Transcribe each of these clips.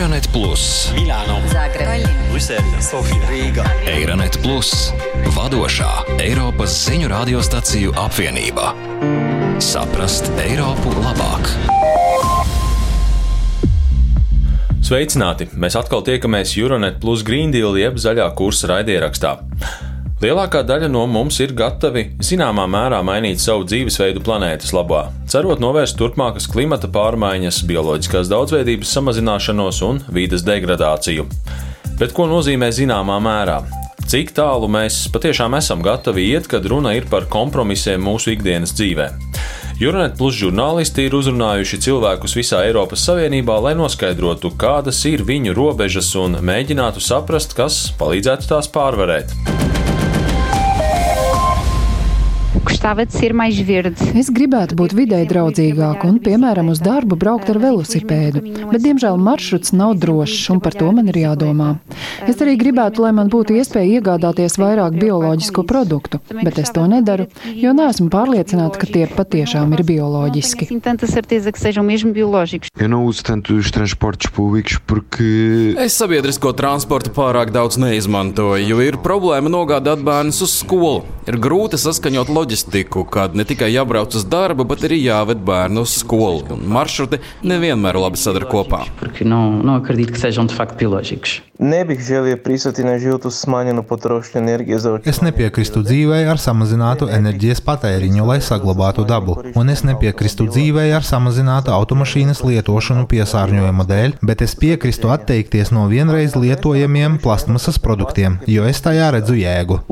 Eironet Plus, Milāno, Zagreb, Brisele, Sofija, Rīga. Eironet Plus, vadošā Eiropas ziņu radiostaciju apvienība. Saprast Eiropu labāk! Sveicināti! Mēs atkal tiekamies Euronet Plus Green Deal jeb zaļā kursa raidierakstā. Lielākā daļa no mums ir gatavi zināmā mērā mainīt savu dzīvesveidu planētas labā, cerot novērst turpmākas klimata pārmaiņas, bioloģiskās daudzveidības samazināšanos un vīdes degradāciju. Bet ko nozīmē zināmā mērā? Cik tālu mēs patiešām esam gatavi iet, kad runa ir par kompromisiem mūsu ikdienas dzīvē? Jurnet plus žurnālisti ir uzrunājuši cilvēkus visā Eiropas Savienībā, lai noskaidrotu, kādas ir viņu robežas un mēģinātu saprast, kas palīdzētu tās pārvarēt. Gostava de ser mais verde. Es gribētu būt vidē draudzīgāka un, piemēram, uz darbu braukt ar velosipēdu, bet, diemžēl, maršruts nav drošs un par to man ir jādomā. Es arī gribētu, lai man būtu iespēja iegādāties vairāk bioloģisku produktu, bet es to nedaru, jo neesmu pārliecināta, ka tie patiešām ir bioloģiski. Tenho tanta certeza que sejam mesmo biológicos. Eu não uso tanto os transportes públicos porque Es sabiedrisko transportu pārāk daudz neizmantoju, jo ir problēma nogādāt bērnus uz skolu. Ir grūti saskaņot loģistiku, kad ne tikai jābrauc uz darbu, bet arī jāved bērnu uz skolu. Un maršruti nevienmēr labi sadar kopā. Es nepiekrītu dzīvei ar samazinātu enerģijas patēriņu, lai saglabātu dabu, un es nepiekrītu dzīvei ar samazinātu automašīnas lietošanu piesārņojuma dēļ, bet es piekrītu atteikties no vienreiz lietojamiem plasmasas produktiem, jo es tajā redzu jēgu.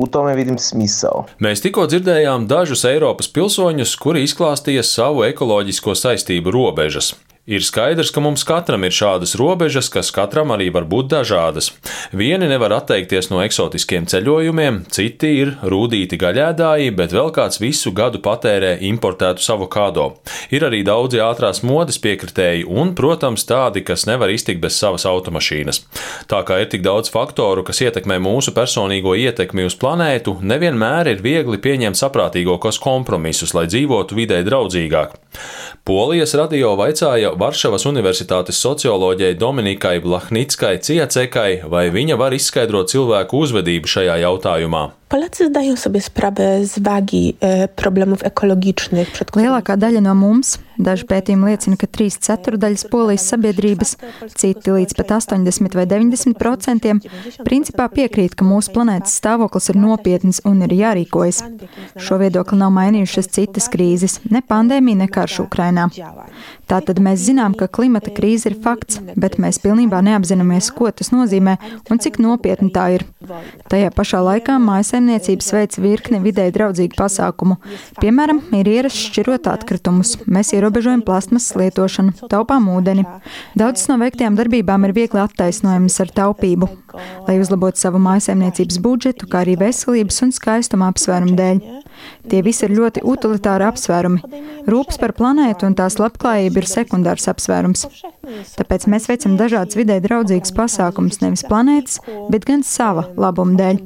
Mēs tikko dzirdējām dažus Eiropas pilsoņus, kuri izklāstīja savu ekoloģisko saistību robežas. Ir skaidrs, ka mums katram ir šādas robežas, kas katram arī var būt dažādas. Vieni nevar atteikties no eksotiskiem ceļojumiem, citi ir rūtīti gaļēdāji, bet vēl kāds visu gadu patērē importētu avokado. Ir arī daudzi ātrās modes piekritēji un, protams, tādi, kas nevar iztikt bez savas automašīnas. Tā kā ir tik daudz faktoru, kas ietekmē mūsu personīgo ietekmi uz planētu, nevienmēr ir viegli pieņemt saprātīgākos kompromisus, lai dzīvotu vidē draudzīgāk. Polijas radio vaicāja Varšavas Universitātes socioloģijai Dominikai Blahnickai Ciecekai, vai viņa var izskaidrot cilvēku uzvedību šajā jautājumā. Polacy zdają sobie sprawę z wagi e, problemów ekologicznych, którymi Lielākā daļa no mums, daži pētījumi liecina, ka 3 ceturdaļas polijas sabiedrības, citi līdz pat 80 vai 90 procentiem, principā piekrīt, ka mūsu planētas stāvoklis ir nopietns un ir jārīkojas. Šo viedokli nav mainījušas citas krīzes, ne pandēmija, ne karš Ukrainā. Tātad mēs zinām, ka klimata krīze ir fakts, bet mēs pilnībā neapzināmies, ko tas nozīmē un cik nopietni tā ir. Tajā pašā laikā mājasemniecības veic virkni vidē draudzīgu pasākumu. Piemēram, ir ierasts šķirot atkritumus, mēs ierobežojam plasmasas lietošanu, taupām ūdeni. Daudzas no veiktajām darbībām ir viegli attaisnojamas ar taupību, lai uzlabotu savu mājasemniecības budžetu, kā arī veselības un skaistuma apsvērumu dēļ. Tie visi ir ļoti utilitāri apsvērumi. Rūpes par planētu un tās labklājību ir sekundārs apsvērums. Tāpēc mēs veicam dažādas vidē draudzīgas pasākumus nevis planētas, bet gan sava labuma dēļ.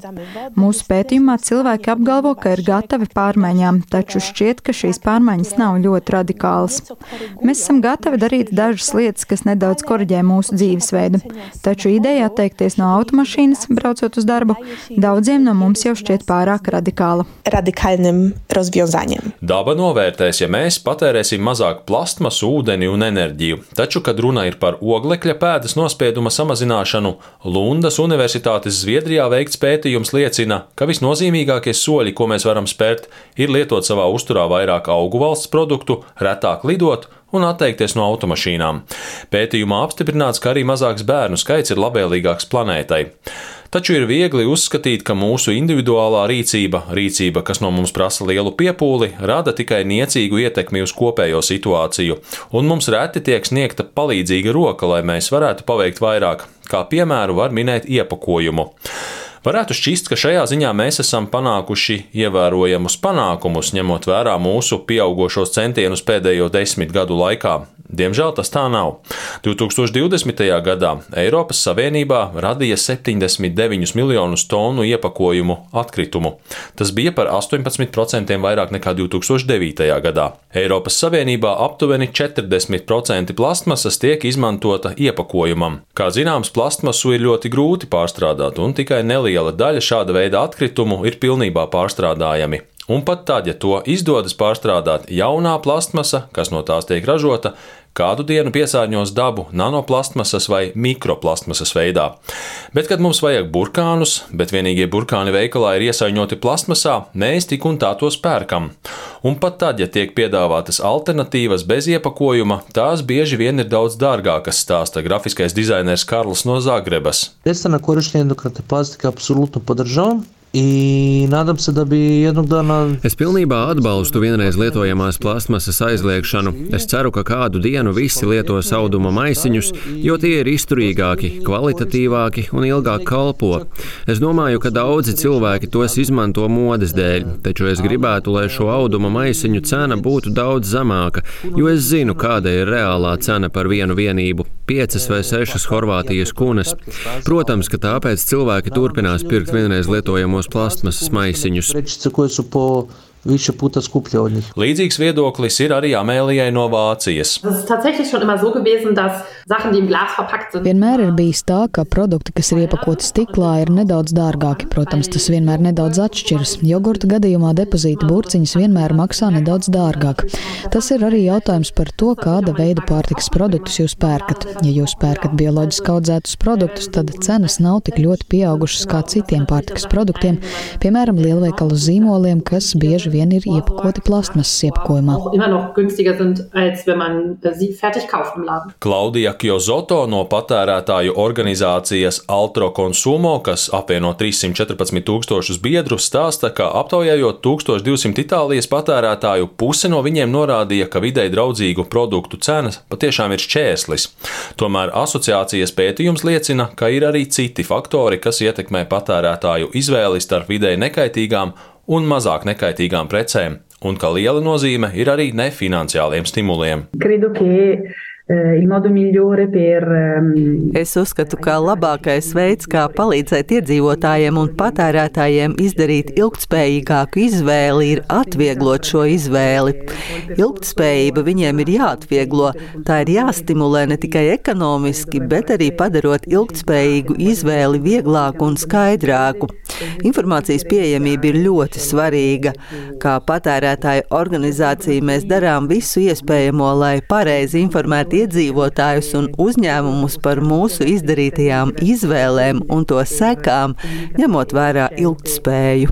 Mūsu pētījumā cilvēki apgalvo, ka ir gatavi pārmaiņām, taču šķiet, ka šīs pārmaiņas nav ļoti radikālas. Mēs esam gatavi darīt dažas lietas, kas nedaudz korģē mūsu dzīvesveidu, taču ideja atteikties no automašīnas, braucot uz darbu, daudziem no mums jau šķiet pārāk radikāla. Radykalnym rozwiązaniem. Daba novērtēs, ja mēs patērēsim mazāk plastmas, ūdeni un enerģiju. Taču, kad runa ir par oglekļa pēdas nospieduma samazināšanu, Lundas Universitātes Zviedrijā veikts pētījums liecina, ka visnozīmīgākie soļi, ko mēs varam spērt, ir lietot savā uzturā vairāk augu valsts produktu, retāk lidot un atteikties no automašīnām. Pētījumā apstiprināts, ka arī mazāks bērnu skaits ir labvēlīgāks planētai. Taču ir viegli uzskatīt, ka mūsu individuālā rīcība, rīcība, kas no mums prasa lielu piepūli, rada tikai niecīgu ietekmi uz kopējo situāciju, un mums reti tiek sniegta palīdzīga roka, lai mēs varētu paveikt vairāk. Kā piemēru var minēt iepakojumu. Varētu šķist, ka šajā ziņā mēs esam panākuši ievērojamus panākumus, ņemot vērā mūsu pieaugušos centienus pēdējo desmit gadu laikā. Diemžēl tas tā nav. 2020. gadā Eiropas Savienībā radīja 79 miljonus tonu iepakojumu atkritumu. Tas bija par 18% vairāk nekā 2009. gadā. Eiropas Savienībā aptuveni 40% plastmasas tiek izmantota iepakojumam. Kā zināms, plastmasu ir ļoti grūti pārstrādāt, un tikai neliela daļa šāda veida atkritumu ir pilnībā pārstrādājami. Un pat tad, ja to izdodas pārstrādāt jaunā plastmasa, kas no tās tiek ražota, kādu dienu piesārņos dabu nanoplastmasas vai mikroplastmasas veidā. Bet, kad mums vajag burkānus, bet vienīgie burkāni veikalā ir iesaņoti plastmasā, mēs tik un tā tos pērkam. Un pat tad, ja tiek piedāvātas alternatīvas bez iepakojuma, tās bieži vien ir daudz dārgākas, stāsta grafiskais dizainers Karls no Zagrebas. Sredstva na korištenje endokratne plastike apsolutno podržavam. I nadam se da bi jednog dana. Es pilnībā atbalstu vienreiz lietojamās plasmasas aizliekšanu. Es ceru, ka kādu dienu visi lietos auduma maisiņus, jo tie ir izturīgāki, kvalitatīvāki un ilgāk kalpo. Es domāju, ka daudzi cilvēki tos izmanto modes dēļ, taču es gribētu, lai šo auduma maisiņu cena būtu daudz zemāka, jo es zinu, kāda ir reālā cena par vienu vienību - piecas vai sešas Horvātijas kunas. Protams, ka tāpēc cilvēki turpinās pirkt vienreiz lietojamos plastmasas maisiņus. Njih. Līdzīgs viedoklis ir arī Amēlijai no Vācijas. Vienmēr ir bijis tā, ka produkti, kas ir iepakoti stiklā, ir nedaudz dārgāki. Protams, tas vienmēr nedaudz atšķiras. Jogurta gadījumā depozīta burciņas vienmēr maksā nedaudz dārgāk. Tas ir arī jautājums par to, kāda veida pārtikas produktus jūs pērkat. Ja jūs pērkat bioloģiski audzētus produktus, tad cenas nav tik ļoti pieaugušas kā citiem pārtikas produktiem, piemēram, lielveikalu zīmoliem, kas bieži vien ir iepakoti plastmasas iepakojumā. Klaudija Kjozoto no patērētāju organizācijas Altro Consumo, kas apvieno 314 tūkstošus biedru, stāsta, ka aptaujājot 1200 Itālijas patērētāju, puse no viņiem norādīja, ka videi draudzīgu produktu cenas patiešām ir šķērslis. Tomēr asociācijas pētījums liecina, ka ir arī citi faktori, kas ietekmē patērētāju izvēli starp videi nekaitīgām un mazāk nekaitīgām precēm, un ka liela nozīme ir arī nefinanciāliem stimuliem. Credo che il modo migliore per. Es uzskatu, ka labākais veids, kā palīdzēt iedzīvotājiem un patērētājiem izdarīt ilgtspējīgāku izvēli, ir atvieglot šo izvēli. Ilgtspējība viņiem ir jāatvieglo, tā ir jāstimulē ne tikai ekonomiski, bet arī padarot ilgtspējīgu izvēli vieglāku un skaidrāku. Informācijas pieejamība ir ļoti svarīga. Kā patērētāju organizācija mēs darām visu iespējamo, lai pareizi informētu iedzīvotājus un uzņēmumus par mūsu izdarītajām izvēlēm un to sekām, ņemot vērā ilgtspēju.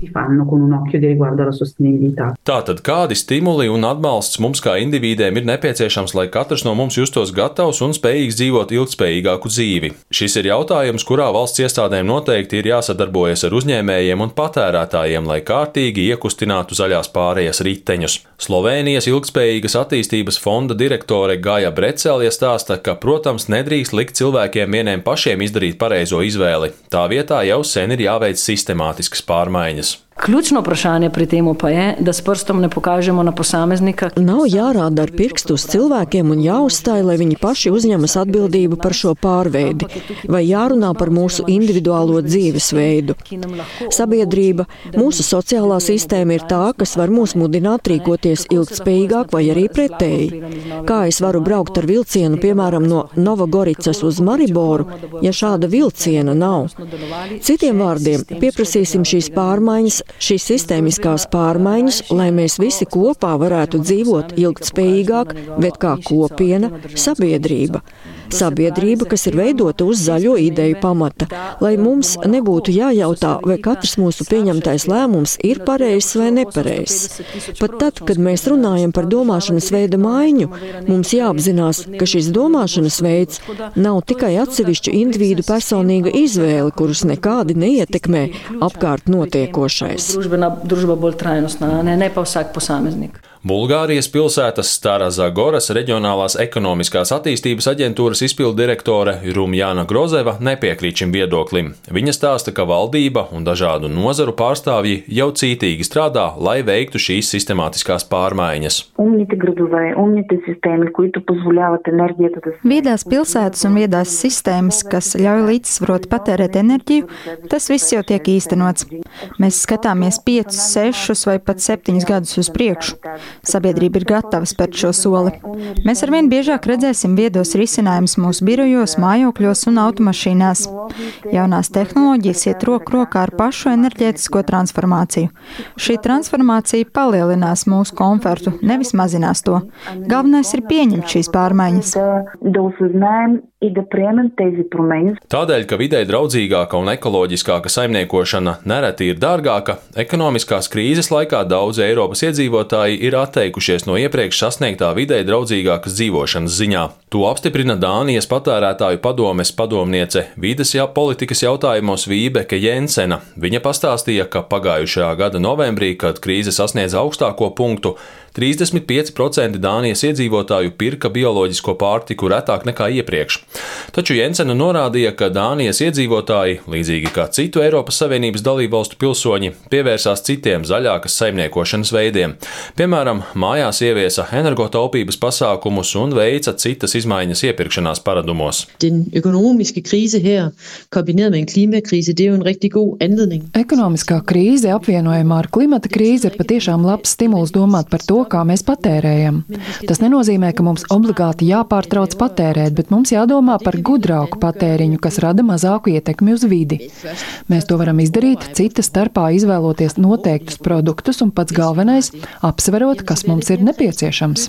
Tātad kādi stimuli un atbalsts mums kā individiem ir nepieciešams, lai katrs no mums justos gatavs un spējīgs dzīvot ilgtspējīgāku dzīvi? Šis ir jautājums, kurā valsts iestādēm noteikti ir jāsadarbojas ar uzņēmējiem un patērētājiem, lai kārtīgi iekustinātu zaļās pārējas riteņus. Slovēnijas ilgspējīgas attīstības fonda direktore Gaja Brecēlija stāsta, ka, protams, nedrīkst likt cilvēkiem vieniem pašiem izdarīt pareizo izvēli. Tā vietā jau sen ir jāveic sistemātiskas pārmaiņas. Ključno vprašanje pri tem pa je, da s prstom ne pokažemo na posameznika. Nav jārāda ar pirkstu uz cilvēkiem un jāuzstāj, lai viņi paši uzņemas atbildību par šo pārveidi, vai jārunā par mūsu individuālo dzīvesveidu. Sabiedrība, mūsu sociālā sistēma ir tā, kas var mūs mudināt rīkoties ilgtspējīgāk vai arī pretēji. Kā es varu braukt ar vilcienu, piemēram, no Novogoricas uz Mariboru, ja šāda vilciena nav? Citiem vārdiem, pieprasīsim šīs pārmaiņas šīs sistēmiskās pārmaiņas, lai mēs visi kopā varētu dzīvot ilgtspējīgāk, bet kā kopiena, sabiedrība. Sabiedrība, kas ir veidota uz zaļo ideju pamata, lai mums nebūtu jājautā, vai katrs mūsu pieņemtais lēmums ir pareizs vai nepareizs. Pat tad, kad mēs runājam par domāšanas veida maiņu, mums jāapzinās, ka šis domāšanas veids nav tikai atsevišķu individu personīga izvēle, kurus nekādi neietekmē apkārt notiekošais. Bulgārijas pilsētas Stara Zagoras reģionālās ekonomiskās attīstības aģentūras izpildu direktore Rumjāna Grozeva nepiekrīt šim viedoklim. Viņa stāsta, ka valdība un dažādu nozaru pārstāvji jau cītīgi strādā, lai veiktu šīs sistemātiskās pārmaiņas. Viedās pilsētas un viedās sistēmas, kas ļauj līdzsvarot patērēt enerģiju, tas viss jau tiek īstenots. Mēs skatāmies 5, 6 vai pat 7 gadus uz priekšu. Sabiedrība ir gatava spērt šo soli. Mēs arvien biežāk redzēsim viedos risinājumus mūsu birojos, mājokļos un automašīnās. Jaunās tehnoloģijas iet roku rokā ar pašu enerģētisko transformāciju. Šī transformācija palielinās mūsu komfortu, nevis mazinās to. Galvenais ir pieņemt šīs pārmaiņas. Tādēļ, ka vidē draudzīgāka un ekoloģiskāka saimniekošana nereti ir dārgāka, ekonomiskās krīzes laikā daudz Eiropas iedzīvotāji ir atteikušies no iepriekš sasniegtā vidē draudzīgākas dzīvošanas ziņā. To apstiprina Dānijas patērētāju padomes padomniece vides jā, politikas jautājumos Vībeke Jensena. Viņa pastāstīja, ka pagājušajā gada novembrī, kad krīze sasniedza augstāko punktu, 35% Dānijas iedzīvotāju pirka bioloģisko pārtiku retāk nekā iepriekš. Taču Jensena norādīja, ka Dānijas iedzīvotāji, līdzīgi kā citu Eiropas Savienības dalībvalstu pilsoņi, pievērsās citiem zaļākas saimniekošanas veidiem. Piemēram, mājās ieviesa energotaupības pasākumus un veica citas izmaiņas iepirkšanās paradumos. Ekonomiskā krīze apvienojumā ar klimata krīzi ir patiešām labs stimuls domāt par to, kā mēs patērējam. Tas nenozīmē, ka mums obligāti jāpārtrauc patērēt, bet mums jādomā par gudrāku patēriņu, kas rada mazāku ietekmi uz vidi. Mēs to varam izdarīt cita starpā izvēloties noteiktus produktus un pats galvenais - apsverot, kas mums ir nepieciešams.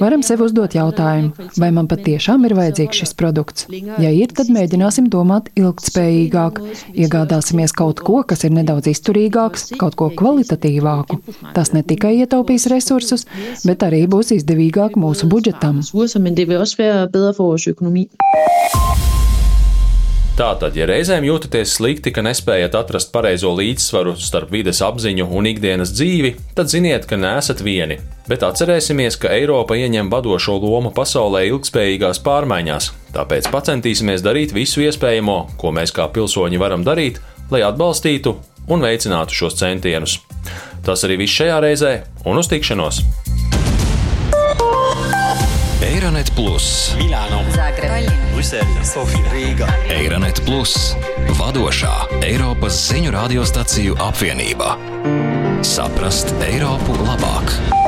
Varam sev uzdot jautājumu, vai man patiešām ir vajadzīgs šis produkts. Ja ir, tad mēģināsim domāt ilgtspējīgāk, iegādāsimies kaut ko, kas ir nedaudz izturīgāks, kaut ko kvalitatīvāku. Tas ne tikai ietaupīs resursus, bet arī būs izdevīgāk mūsu budžetam. Tātad, ja reizēm jūtaties slikti, ka nespējat atrast pareizo līdzsvaru starp vides apziņu un ikdienas dzīvi, tad ziniet, ka neesat vieni. Bet atcerēsimies, ka Eiropa ieņem vadošo lomu pasaulē ilgspējīgās pārmaiņās, tāpēc centīsimies darīt visu iespējamo, ko mēs kā pilsoņi varam darīt, lai atbalstītu un veicinātu šos centienus. Tas arī viss šajā reizē, un uz tikšanos! Eironet Plus, Milāno, Zagreb, Brisele, Sofija, Rīga. Eironet Plus, vadošā Eiropas ziņu radiostaciju apvienība. Saprast Eiropu labāk!